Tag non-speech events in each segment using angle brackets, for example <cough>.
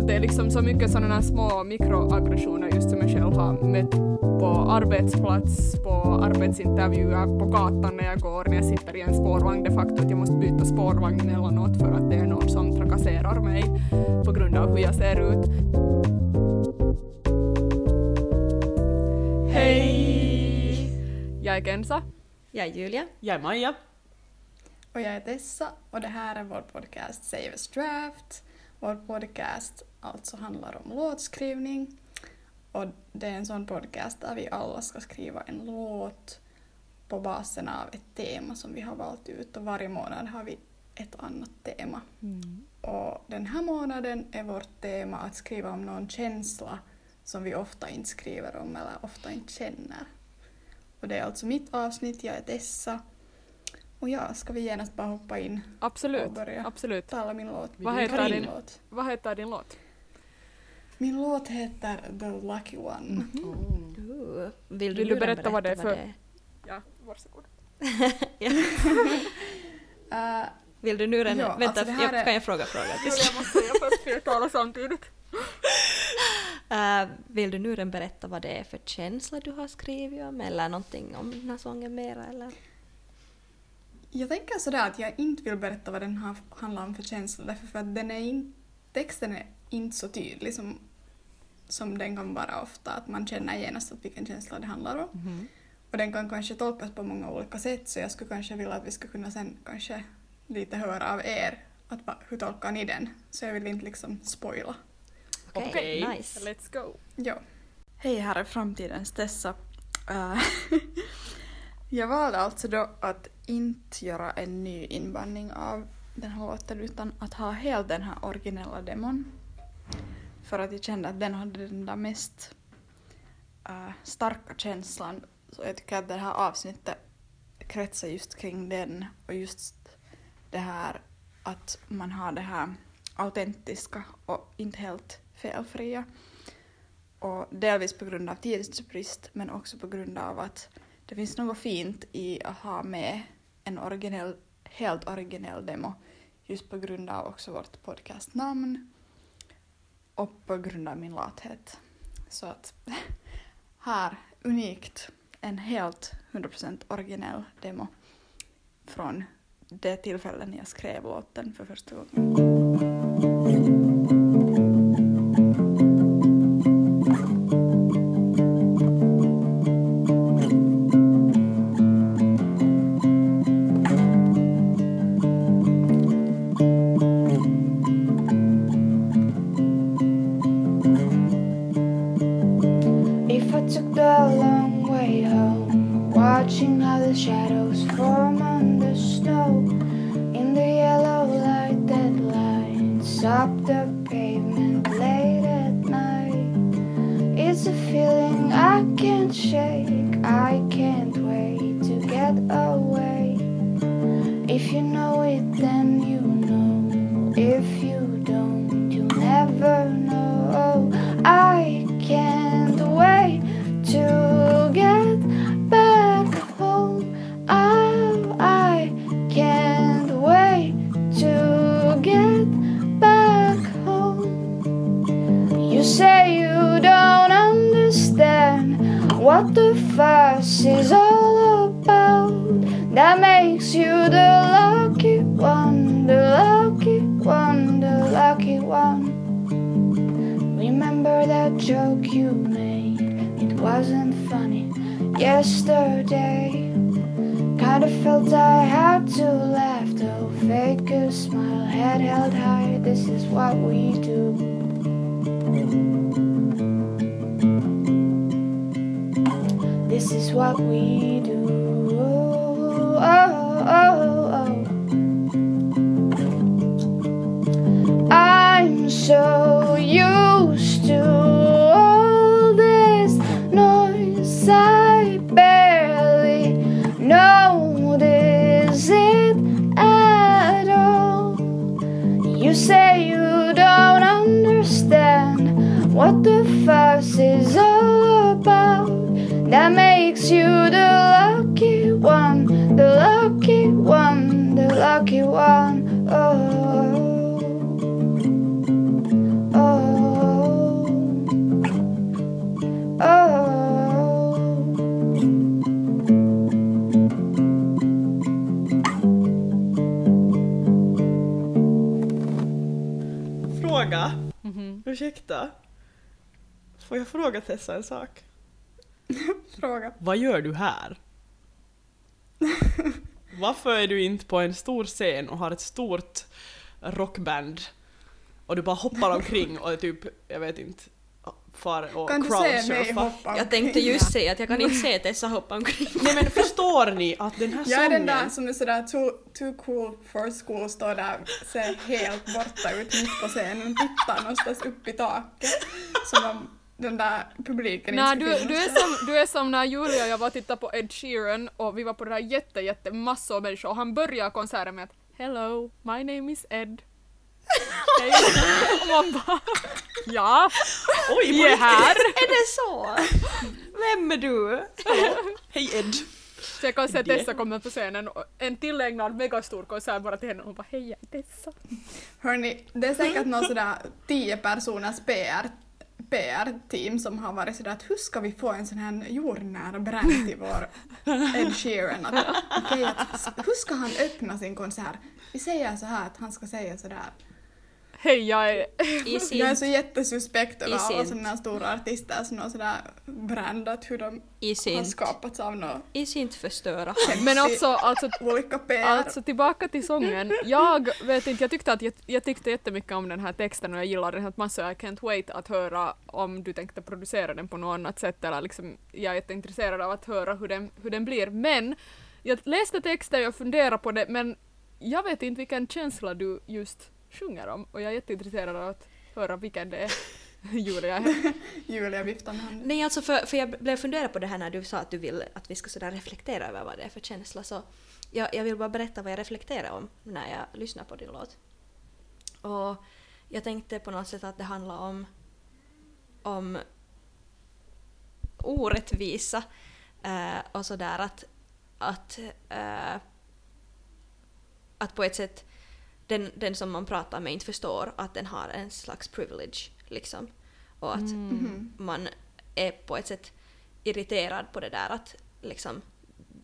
Att det är liksom så mycket sådana här små mikroaggressioner just som jag själv har mött på arbetsplats, på arbetsintervjuer, på gatan när jag går, när jag sitter i en spårvagn. De facto att jag måste byta spårvagn emellanåt för att det är någon som trakasserar mig på grund av hur jag ser ut. Hej! Jag är Kensa. Jag är Julia. Jag är Maja. Och jag är Tessa och det här är vår podcast Save Us Draft. Vår podcast alltså handlar om låtskrivning och det är en sån podcast där vi alla ska skriva en låt på basen av ett tema som vi har valt ut och varje månad har vi ett annat tema. Mm. Och den här månaden är vårt tema att skriva om någon känsla som vi ofta inte skriver om eller ofta inte känner. Och det är alltså mitt avsnitt, jag är Tessa. Och ja, ska vi genast bara hoppa in och Absolut, börja absolut. tala min låt? Vad heter din- låt? Vad heter din låt? Min låt heter The Lucky One. Uh, vill, Vill du nu berätta vad det är för- är? Ja, varsågod. <laughs> Uh, <laughs> Vill du nu redan... Ja, Vänta, alltså det jag, är- kan jag fråga frågan? Jag måste säga först för jag talar samtidigt. Uh, <laughs> vill du nu redan berätta vad det är för känsla du har skrivit om eller någonting om den här sången mera eller? Jag tänker sådär att jag inte vill berätta vad den har, handlar om för känsla därför för att den är in, texten är inte så tydlig som, som den kan vara ofta, att man känner genast att vilken känsla det handlar om. Mhm. Och den kan kanske tolkas på många olika sätt så jag skulle kanske vilja att vi skulle kunna sen kanske lite höra av er att va, hur tolkar ni den? Så jag vill inte liksom spoila. Okej, Okej. nice. Let's go. Ja. Hej, här är framtidens Tessa. Eh, <laughs> jag valde alltså då att inte göra en ny inbandning av den här låten utan att ha helt den här originella demon. För att jag kände att den hade den där mest eh, starka känslan. Så jag tycker att det här avsnittet kretsar just kring den och just det här att man har det här autentiska och inte helt felfria. Och delvis på grund av tidsbrist men också på grund av att det finns något fint i att ha med en originell, helt originell demo just på grund av också vårt podcastnamn och på grund av min lathet. Så att <laughs> här, unikt, en helt 100% originell demo från det tillfällen jag skrev låten för första gången. Watching how the shadows form on the snow, in the yellow light that lights up the pavement late at night, it's a feeling I can't shake. I can't wait to get away. If you know you the lucky one, the lucky one, the lucky one. Remember that joke you made? It wasn't funny yesterday. Kinda felt I had to laugh though. Fake a smile, head held high. This is what we do. This is what we do. Oh, oh, so used to all this noise. I barely notice it at all. You say you don't understand what the fuss is all about. That makes you the lucky one, the lucky one, the lucky one. Ursäkta? Får jag fråga Tessa en sak? <laughs> Fråga. Vad gör du här? <laughs> Varför är du inte på en stor scen och har ett stort rockband och du bara hoppar omkring och är typ, jag vet inte, far och Kan du se mig hoppa Jag tänkte just säga att jag kan inte se Tessa hoppa omkring. <laughs> Nej men förstår ni att den här Jag är den där sången... som är sådär too, too cool for school, står där ser helt borta ut mitt på scenen och tittar någonstans upp i taket. Som om den där publiken Nej, inte du, du, är som, du är som när Julia och jag var och tittade på Ed Sheeran och vi var på det där jätte, jätte massor av människor och han börjar konserten med att Hello, my name is Ed. <laughs> Och man bara Ja, Oj, vi är här! Är det så? Vem är du? Hej Ed. Så jag kan se Det. Tessa komma på scenen och en tillägnad megastor konsert bara till henne och hon bara Hej, jag är Tessa. Hörni, det är säkert någon sådär tio personers PR PR-team som har varit sådär att hur ska vi få en sån här jordnära brand till vår Ed Sheeran? Att, okej, att, hur ska han öppna sin konsert? Vi säger så här att han ska säga sådär. Hej, jag är... I <laughs> sin, Jag är så jättesuspekt över alla sådana här stora artister som har sådär brandat hur de i har skapats av några i sin förstöra. Men alltså, alltså. Alltså tillbaka till sången. Jag vet inte, jag tyckte att jag, jag tyckte jättemycket om den här texten och jag gillar den här massor. I can't wait att höra om du tänkte producera den på något annat sätt eller liksom, jag är jätteintresserad av att höra hur den, hur den blir. Men jag läste texten och funderade på det men jag vet inte vilken känsla du just sjunger om och jag är jätteintresserad av att höra vilken det är. <laughs> Julia. <laughs> Julia viftar med handen. Nej, alltså för, för jag blev fundera på det här när du sa att du vill att vi ska sådär reflektera över vad det är för känsla så jag, jag vill bara berätta vad jag reflekterar om när jag lyssnar på din låt. Och jag tänkte på något sätt att det handlar om om orättvisa eh, och sådär att att eh, att på ett sätt den, den som man pratar med inte förstår att den har en slags privilege liksom. Och att Mhm. man är på ett sätt irriterad på det där att liksom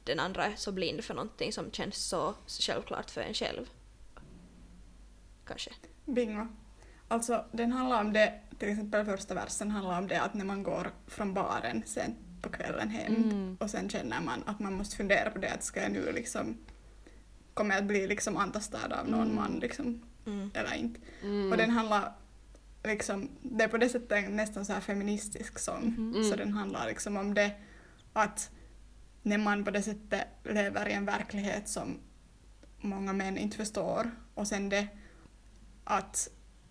den andra är så blind för någonting som känns så självklart för en själv. Kanske. Bingo. Alltså den handlar om det, till exempel första versen handlar om det att när man går från baren sent på kvällen hem Mm. och sen känner man att man måste fundera på det att ska jag nu liksom kommer jag att bli liksom antastad av någon man liksom Mm. eller inte. Mm. Och den handlar liksom, det är på det sättet en nästan så här feministisk sång. Mm. Så den handlar liksom om det att när man på det sättet lever i en verklighet som många män inte förstår och sen det att,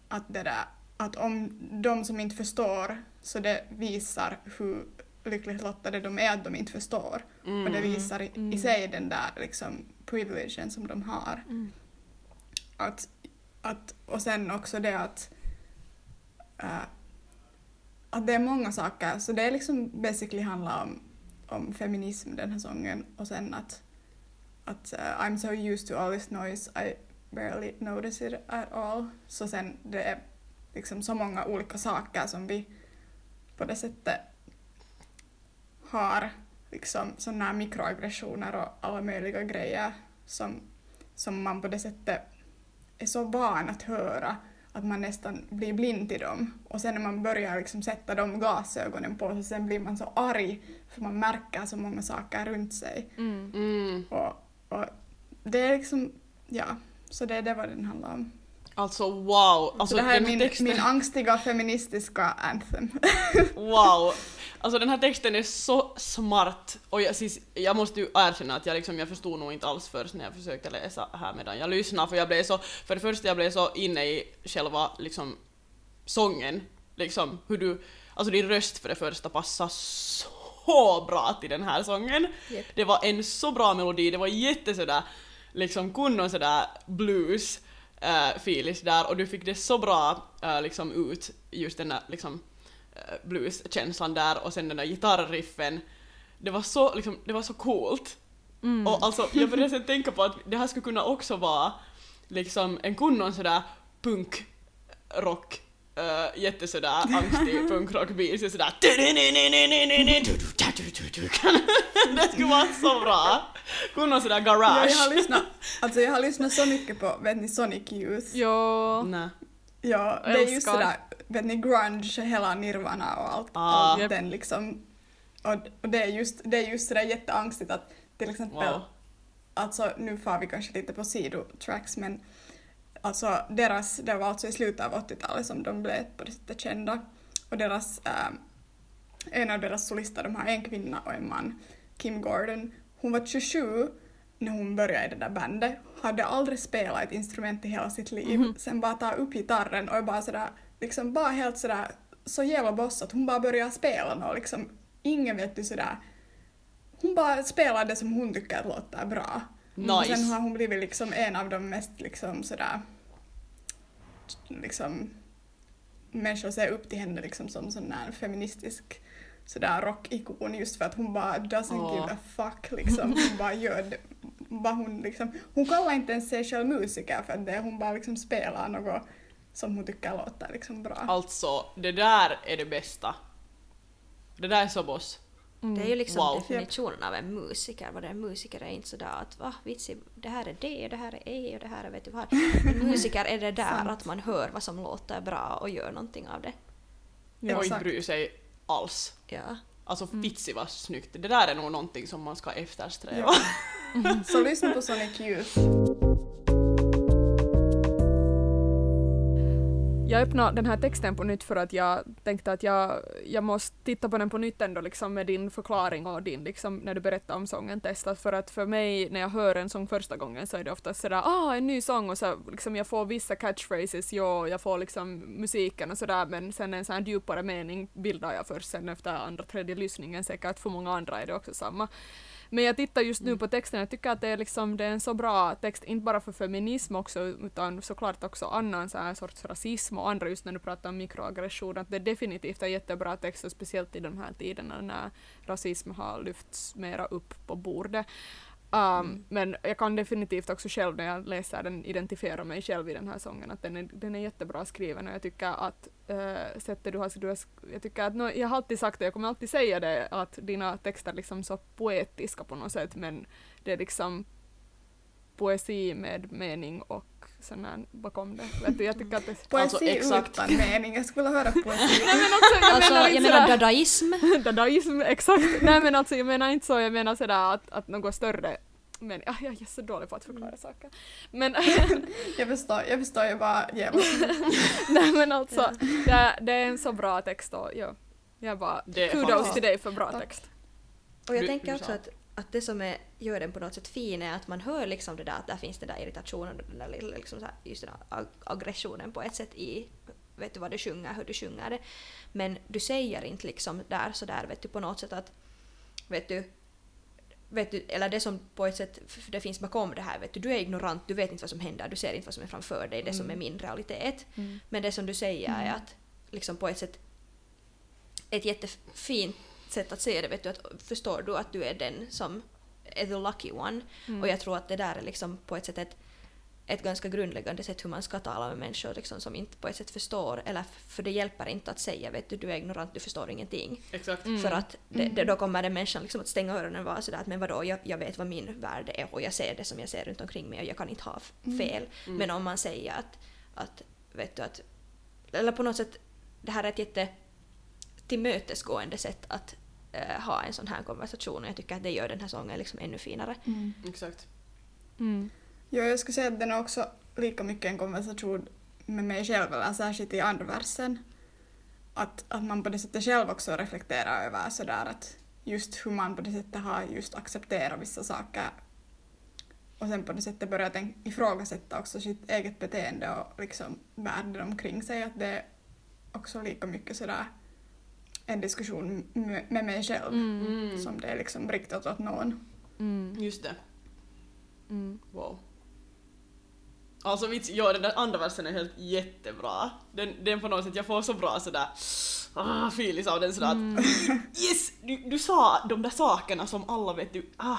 att det där att om de som inte förstår så det visar hur lyckligt lottade de är att de inte förstår. Mm. Och det visar i, i sig den där liksom privilegion som de har. Mm. Att, att, och sen också det att, äh, att det är många saker, så det är liksom basically handlar om, om feminism den här sången och sen att, att äh, I'm so used to all this noise I barely notice it at all. Så sen det är liksom så många olika saker som vi på det sättet har liksom sådana här mikroaggressioner och alla möjliga grejer som, som man på det sättet är så van att höra att man nästan blir blind till dem. Och sen när man börjar liksom sätta de glasögonen på sig sen blir man så arg för man märker så många saker runt sig. Mm. Mm. Och, och det är liksom, ja, så det är det vad den handlar om. Alltså wow! Alltså så det här är min, texten, min angstiga feministiska anthem. <laughs> <laughs> wow! Alltså den här texten är så smart och jag, siis, jag måste ju erkänna att jag, liksom, jag förstod nog inte alls först när jag försökte läsa här medan jag lyssnade för jag blev så, för det första jag blev så inne i själva liksom sången, liksom hur du, alltså din röst för det första passar så bra till den här sången. Japp. Det var en så bra melodi, det var jätte sådär liksom kunde sådär blues uh, feeling där och du fick det så bra eh, liksom ut just den där liksom uh, blueskänslan där och sen den där gitarriffen. Det var så liksom, det var så coolt. Mm. Och alltså jag började <laughs> sen tänka på att det här skulle kunna också vara liksom en kunnon sådär punk rock uh, jätte sådär <laughs> angstig punkrockbeat så sådär <laughs> Det skulle vara så bra! <laughs> Kunnon sådär Ja, garage. jag, har lyssnat, alltså jag har lyssnat så mycket på, vet ni, Sonic Youth? Jo. Nej. Ja, det är just älskar. sådär, vet ni, grunge, hela Nirvana och allt, Ah. allt den liksom. Och, och det är just, det är just sådär jätteangstigt att till exempel, Wow. alltså nu far vi kanske lite på sidotracks men alltså deras, det var alltså i slutet av 80-talet som de blev på det sättet kända och deras, ähm, en av deras solister, de har en kvinna och en man, Kim Gordon, hon var 27 när hon började i det där bandet, hade aldrig spelat ett instrument i hela sitt liv, sen bara ta upp gitarren och bara sådär, liksom bara helt sådär, så jävla boss att hon bara börjar spela och liksom, ingen vet du sådär, hon bara spelar det som hon tycker att låter bra. Och sen Nice. har hon blivit liksom en av de mest liksom sådär, liksom, människor ser upp till henne liksom som sån där feministisk sådär rockikon just för att hon bara doesn't Åh. give a fuck liksom. Hon bara gör det. Bara hon, liksom, hon kallar inte ens sig själv musiker för att det, hon bara liksom spelar något som hon tycker låter liksom bra. Alltså, det där är det bästa. Det där är så boss. Det är ju liksom Wow. definitionen av en musiker. Vad det är en musiker är inte sådär att va, vitsi, det här är det och det här är E och det här är vet du vad. En musiker är det där att man hör vad som låter bra och gör någonting av det. Ja, och inte bryr sig alls. Ja. Alltså vitsi vad snyggt. Det där är nog någonting som man ska eftersträva. Ja. <laughs> Så lyssna på Sonic Youth. Jag öppnade den här texten på nytt för att jag tänkte att jag, jag måste titta på den på nytt ändå liksom med din förklaring och din liksom när du berättar om sången testat för att för mig när jag hör en sång första gången så är det ofta sådär ah en ny sång. Och så liksom jag får vissa catchphrases ja jag får liksom musiken och sådär. Men sen en sån här djupare mening bildar jag först sen efter andra tredje lyssningen säkert för många andra är det också samma. Men jag tittar just nu på texten, jag tycker att det är, liksom, det är en så bra text, inte bara för feminism också, utan såklart också annan så här sorts rasism och andra just när du pratar om mikroaggression, att det definitivt är jättebra text, och speciellt i de här tiderna när rasism har lyfts mera upp på bordet. Um, Men jag kan definitivt också själv när jag läser den identifiera mig själv i den här sången, att den är, den är jättebra skriven och jag tycker att uh, sättet du har, du har jag tycker att, no, jag har alltid sagt det, jag kommer alltid säga det, att dina texter är liksom så poetiska på något sätt, men det är liksom poesi med mening och sån bakom det. Vet du, jag tycker att det... Poesi Alltså, exakt. utan <laughs> mening. Jag skulle höra poesi. Nej men alltså, jag Alltså, menar jag menar dadaism. <laughs> Dadaism, exakt. Nej men alltså jag menar inte så, jag menar sådär att, att något större men ah, jag är så dålig på att förklara saker. Men, <laughs> Jag förstår, jag förstår ju bara jävligt. nej men alltså, det, det är en så bra text och ja, jag bara, kudos till dig för bra Tack. text. Och jag Du- tänker du också att, att det som är, gör den på något sätt fin är att man hör liksom det där att där finns den där irritationen och den där liksom så här, just den ag- aggressionen på ett sätt i vet du vad du sjunger, hur du sjunger det. Men du säger inte liksom där så där vet du på något sätt att vet du Vet du, eller det som på ett sätt det finns bakom det här, vet du, du är ignorant, du vet inte vad som händer, du ser inte vad som är framför dig, det som är min realitet. Men det som du säger är att liksom på ett sätt ett jättefint sätt att se det, vet du, att förstår du att du är den som är the lucky one. Och jag tror att det där är liksom på ett sätt ett, ett ganska grundläggande sätt hur man ska tala med människor liksom, som inte på ett sätt förstår, eller för det hjälper inte att säga vet du, du är ignorant, du förstår ingenting. Exakt. För att det, det, då kommer den människan liksom att stänga öronen och vara sådär att men vadå, jag, jag vet vad min värld är och jag ser det som jag ser runt omkring mig och jag kan inte ha f- fel. Men om man säger att, att, vet du att, eller på något sätt, det här är ett jätte tillmötesgående sätt att eh, ha en sån här konversation och jag tycker att det gör den här sången liksom ännu finare. Exakt. Mm. Jo, jag skulle säga att den är också lika mycket en konversation med mig själv, eller särskilt i andra versen. Att, att man på det sättet själv också reflekterar över sådär att just hur man på det sättet har just accepterat vissa saker och sen på det sättet börjar tänk- ifrågasätta också sitt eget beteende och liksom världen omkring sig. Att det är också lika mycket sådär en diskussion med, mig själv Mm. som det är liksom riktat åt någon. Mm. Just det. Mm. Wow. Alltså vits, ja den där andra versen är helt jättebra. Den, den på något sätt, jag får så bra sådär ah, feelings av den sådär Mm. att <laughs> yes! Du, du sa de där sakerna som alla vet du, ah,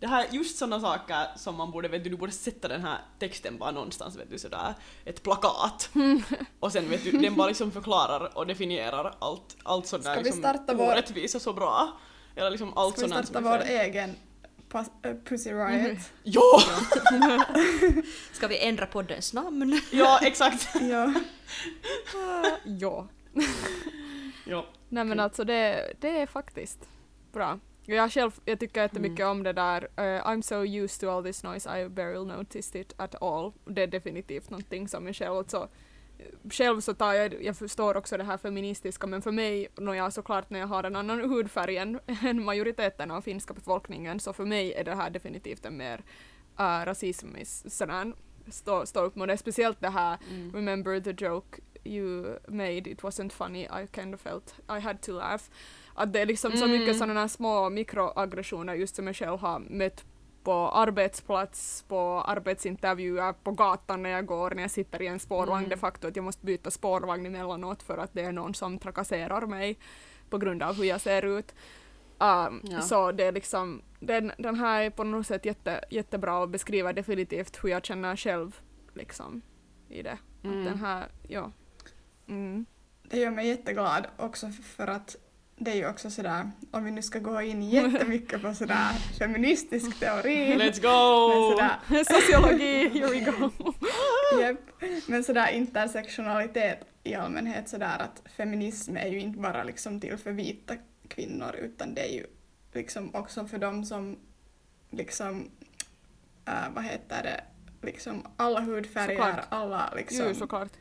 det här, just sådana saker som man borde, vet du, du borde sätta den här texten bara någonstans, vet du, sådär, ett plakat. <laughs> Och sen vet du, den bara liksom förklarar och definierar allt, allt sånt där Ska vi liksom starta vår- orättvisa så bra. Eller liksom allt Ska vi starta vår egen äh, Pussy Riot. Ja! <laughs> Ska vi ändra poddens namn? ja, exakt. <laughs> ja. ja. ja. Nej men alltså det, det är faktiskt bra. Jag själv, jag tycker jättemycket Mm. om det där uh, I'm so used to all this noise I barely noticed it at all. Det är definitivt någonting som jag själv alltså själv så tar jag, jag förstår också det här feministiska men för mig, när jag såklart när jag har en annan hudfärg än, <laughs> än majoriteten av finska befolkningen så för mig är det här definitivt en mer uh, rasism i s- sådär stå, stå upp mot det. Speciellt det här Mm. remember the joke you made, it wasn't funny, I kind of felt I had to laugh. Att det är liksom så mycket Mm. sådana små mikroaggressioner just som jag själv har mött på arbetsplats, på arbetsintervjuer, på gatan när jag går, när jag sitter i en spårvagn Mm. de facto, att jag måste byta spårvagn emellanåt för att det är någon som trakasserar mig på grund av hur jag ser ut. Um, Ja. Så det är liksom, den, den här är på något sätt jätte, jättebra och beskriver definitivt hur jag känner själv liksom i det. Att Mm. den här, ja. Mm. Det gör mig jätteglad också för att det är ju också sådär, om vi nu ska gå in jättemycket på sådär <laughs> feministisk teori. Let's go! Men sådär, <laughs> Sociologi, here we go. <laughs> Japp. Men sådär intersektionalitet i allmänhet sådär att feminism är ju inte bara liksom till för vita kvinnor utan det är ju liksom också för dem som liksom, äh, vad heter det, liksom alla hudfärger, Såklart. alla liksom, Jo, såklart.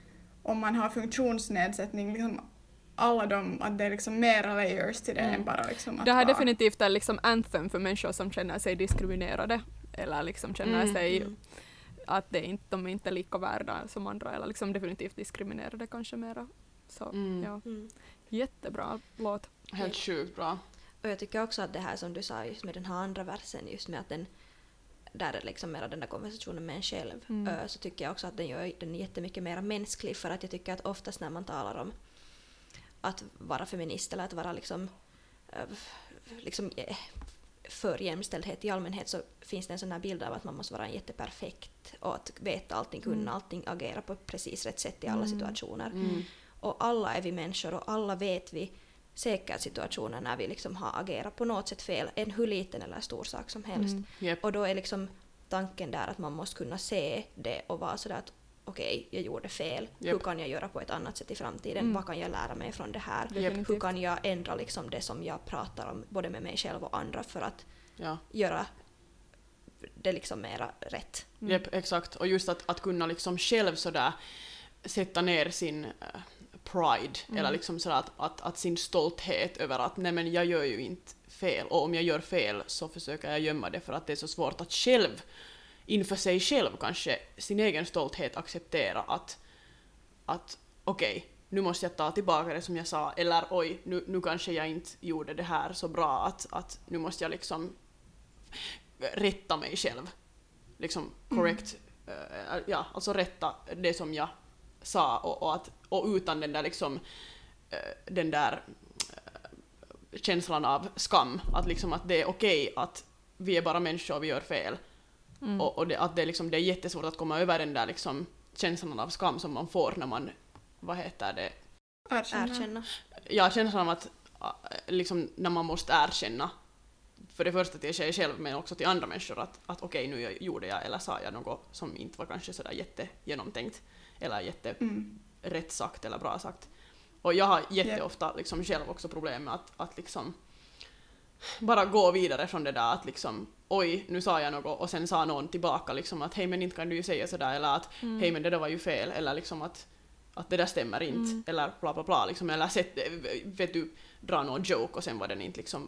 Om man har funktionsnedsättning, liksom alla de, att det är liksom mera layers till det Mm. än bara liksom att Det här är vara- definitivt en liksom anthem för människor som känner sig diskriminerade eller liksom känner Mm, sig mm. att det inte, de är inte lika värda som andra eller liksom definitivt diskriminerade kanske mera. Så Mm. ja, Mm. jättebra låt. Helt sjukt bra. Och jag tycker också att det här som du sa just med den här andra versen, just med att den där är liksom mera den där konversationen med en själv, Mm. så tycker jag också att den gör den jättemycket mer mänsklig för att jag tycker att oftast när man talar om att vara feminist eller att vara liksom, liksom eh, för jämställdhet i allmänhet så finns det en sån här bild av att man måste vara en jätteperfekt och att veta allting, kunna Mm. allting, agera på precis rätt sätt i alla Mm. situationer. Mm. Och alla är vi människor och alla vet vi säkert situationer när vi liksom har agerat på något sätt fel, en hur liten eller stor sak som helst. Mm. Jep. Och då är liksom tanken där att man måste kunna se det och vara sådär att okej, jag gjorde fel. Hur Japp. kan jag göra på ett annat sätt i framtiden? Mm. Vad kan jag lära mig från det här? Hur Definitivt. kan jag ändra liksom det som jag pratar om, både med mig själv och andra, för att Ja. göra det liksom mera rätt? Mm. Jep, exakt. Och just att, att kunna liksom själv sådär sätta ner sin eh, pride, Mm. eller liksom sådär att, att, att sin stolthet över att nej men jag gör ju inte fel, och om jag gör fel så försöker jag gömma det för att det är så svårt att själv, inför sig själv kanske, sin egen stolthet acceptera att, att okej, nu måste jag ta tillbaka det som jag sa, eller oj, nu, nu kanske jag inte gjorde det här så bra att, att nu måste jag liksom rätta mig själv. Liksom correct, eh, ja, alltså rätta det som jag sa och, och, att, och utan den där liksom eh, den där eh, känslan av skam, att liksom att det är okej att vi är bara människor och vi gör fel. Mm. Och, och det, att det, är liksom, det är jättesvårt att komma över den där liksom känslan av skam som man får när man, vad heter det, Erkänna. Erkänna. ja, känslan av att äh, liksom när man måste erkänna för det första till sig själv men också till andra människor att, att okej nu jag- gjorde jag eller sa jag något som inte var kanske sådär jättegenomtänkt eller jätte Mm. Rätt sagt eller bra sagt. Och jag har jätteofta liksom själv också problem med att, att liksom bara gå vidare från det där att liksom oj, nu sa jag något och sen sa någon tillbaka liksom att hej men inte kan du ju säga sådär eller att Mm. hej men det där var ju fel eller liksom att, att det där stämmer inte Mm. eller bla bla bla liksom eller sätt, vet du, dra någon joke och sen var den inte liksom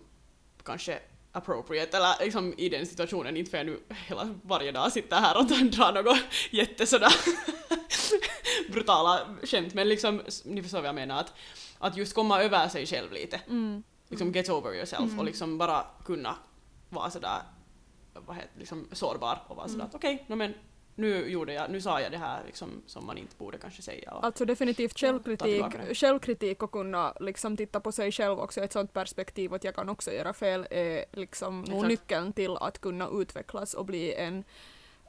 kanske appropriate eller liksom i den situationen inte för jag nu hela varje dag sitter här och <laughs> drar något jätte sådär <laughs> brutala skämt men liksom ni förstår vad jag menar att, att just komma över sig själv lite Mm. liksom get over yourself Mm. och liksom bara kunna vara sådär vad heter, liksom sårbar och vara sådär Mm. att okej, no, men nu gjorde jag, nu sa jag det här liksom som man inte borde kanske säga. Och, Alltså definitivt självkritik, självkritik och kunna liksom titta på sig själv också, ett sånt perspektiv att jag kan också göra fel är liksom Exakt. nyckeln till att kunna utvecklas och bli en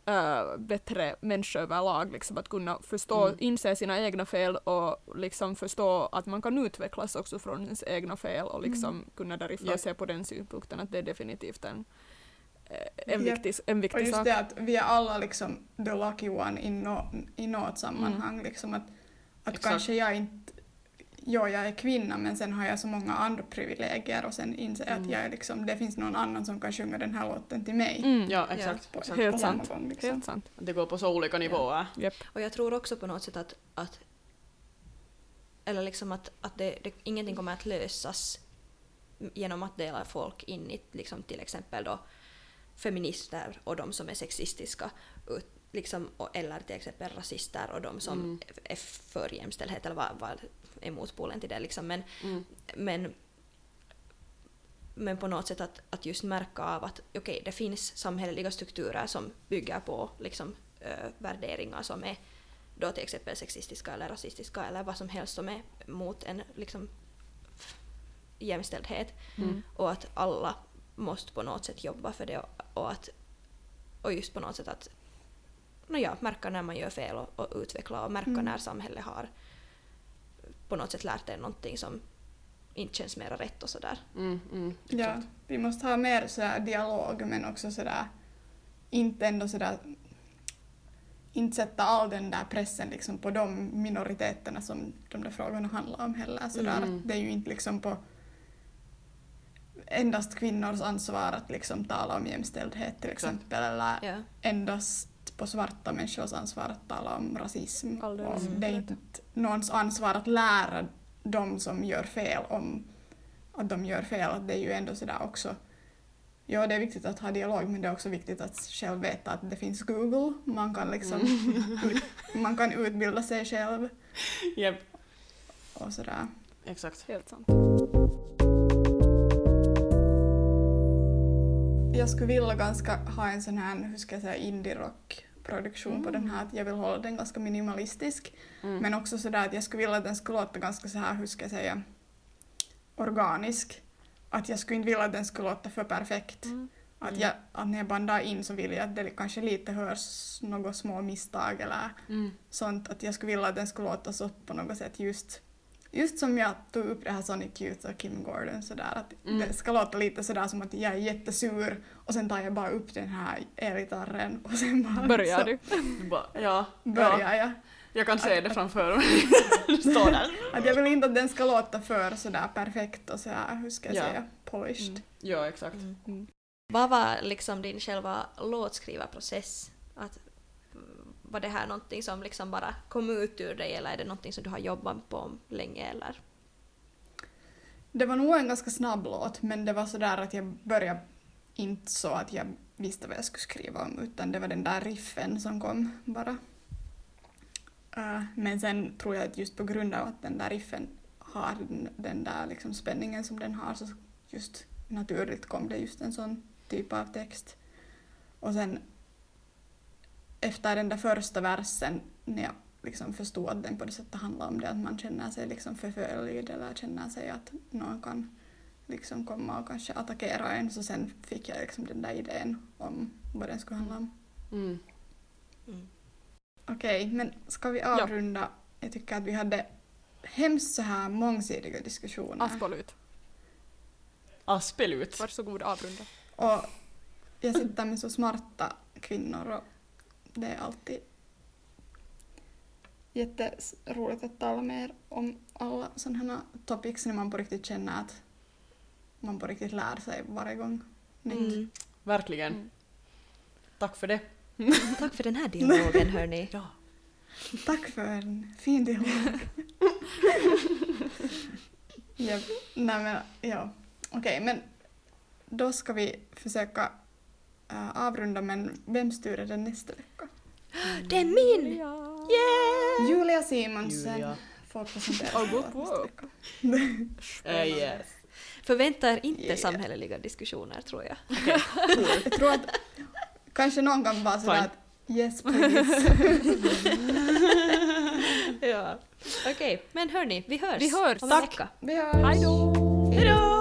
äh, bättre människa överlag, liksom att kunna förstå, Mm. inse sina egna fel och liksom förstå att man kan utvecklas också från ens egna fel och liksom kunna därifrån Japp. se på den synpunkten att det är definitivt en, eh, en Japp. viktig, en Och viktig just sak. det att vi är alla liksom the lucky one i, nå i något sammanhang. Liksom att att Exakt. kanske jag inte... Jo, jag är kvinna men sen har jag så många andra privilegier och sen inser jag att jag liksom, det finns någon annan som kan sjunga den här låten till mig. Mm. Ja, exakt. På, exakt. Helt på samma sant. gång. Liksom. Helt sant. Det går på så olika nivåer. Japp. Och jag tror också på något sätt att, att eller liksom att, att det, det, ingenting kommer att lösas genom att dela folk in i liksom till exempel då feminister och de som är sexistiska ut, liksom, och, eller till exempel rasister och de som Mm. är för jämställdhet eller vad, vad är motpolen till det liksom. Men, Mm. men, men på något sätt att, att just märka av att okej, det finns samhälleliga strukturer som bygger på liksom, ö, värderingar som är då till exempel sexistiska eller rasistiska eller vad som helst som är mot en liksom, jämställdhet. Mm. Och att alla måste på något sätt jobba för det och, och att och just på något sätt att no ja, märka när man gör fel och, och utveckla och märka Mm. när samhället har på något sätt lärt er någonting som inte känns mera rätt och sådär. Mm, mm, Ja, vi måste ha mer sådär dialog men också sådär inte ändå sådär inte sätta all den där pressen liksom på de minoriteterna som de där frågorna handlar om heller. Sådär Mm. det är ju inte liksom på endast kvinnors ansvar att liksom tala om jämställdhet till exempel eller Ja. endast på svarta människors ansvar att tala om rasism. Och det är inte någons ansvar att lära de som gör fel om att de gör fel. Att det är ju ändå sådär också Ja, det är viktigt att ha dialog men det är också viktigt att själv veta att det finns Google. Man kan liksom <laughs> ut, man kan utbilda sig själv Japp, och sådär. exakt. Helt sant. Jag skulle vilja ganska ha en sån här, hur ska jag säga, indie-rock-produktion på den här. Att jag vill hålla den ganska minimalistisk. Mm. Men också sådär att jag skulle vilja att den skulle låta ganska så här, hur ska jag säga, organisk. Att jag skulle inte vilja att den skulle låta för perfekt. Mm. Att, jag, att när jag bandar in så vill jag att det kanske lite hörs några små misstag eller Mm. sånt. Att jag skulle vilja att den skulle låta så på något sätt just Just som jag tog upp det här Sonic Youth och Kim Gordon sådär att Mm. det ska låta lite sådär som att jag är jättesur och sen tar jag bara upp den här elgitarren och sen bara <laughs> Börjar så du? Du bara, ja, börjar ja, jag. jag kan se det framför mig. <laughs> Står där. Att jag vill inte att den ska låta för sådär perfekt och sådär, hur ska jag Ja. säga, polished. Ja, exakt. Mm. Vad var liksom din själva låtskrivarprocess? Att, var det här någonting som liksom bara kom ut ur dig eller är det någonting som du har jobbat på länge eller? Det var nog en ganska snabb låt men det var sådär att jag började inte så att jag visste vad jag skulle skriva om utan det var den där riffen som kom bara. Uh, men sen tror jag att just på grund av att den där riffen har den, den där liksom spänningen som den har så just naturligt kom det just en sån typ av text. Och sen efter den där första versen när jag liksom förstod att den på det sättet handlar om det att man känner sig liksom förföljd eller känner sig att någon kan liksom komma och kanske attackera en så sen fick jag liksom den där idén om vad den skulle handla om. Mm. Mm. Okej, men ska vi avrunda? Jag tycker att vi hade hemskt så här mångsidiga diskussioner. Absolut. Aspelut. Varsågod avrunda. Och jag sitter med så smarta kvinnor och det är alltid jätteroligt att tala med er om alla sådana här topics när man på riktigt känner att man på riktigt lär sig varje gång. nytt. Mm. Verkligen. Mm. Tack för det. <laughs> Tack för den här dialogen hörni. <laughs> Ja. Tack för en fin dialog. <laughs> ja, nej men, ja. Okej, men då ska vi försöka äh, avrunda, men vems tur är det nästa vecka? <gasps> Det är min! Yeah! Julia Simonsen Julia. får presentera Oh, wow, låt nästa. <laughs> Eh, yes. Förvänta er inte Yeah. samhälleliga diskussioner tror jag. <laughs> <laughs> Jag tror att kanske någon kan vara sådär att yes please. ja. Okej, men hörni, vi hörs Vi hörs. om en Tack. vecka. Vi hörs. Hej då! Hejdå!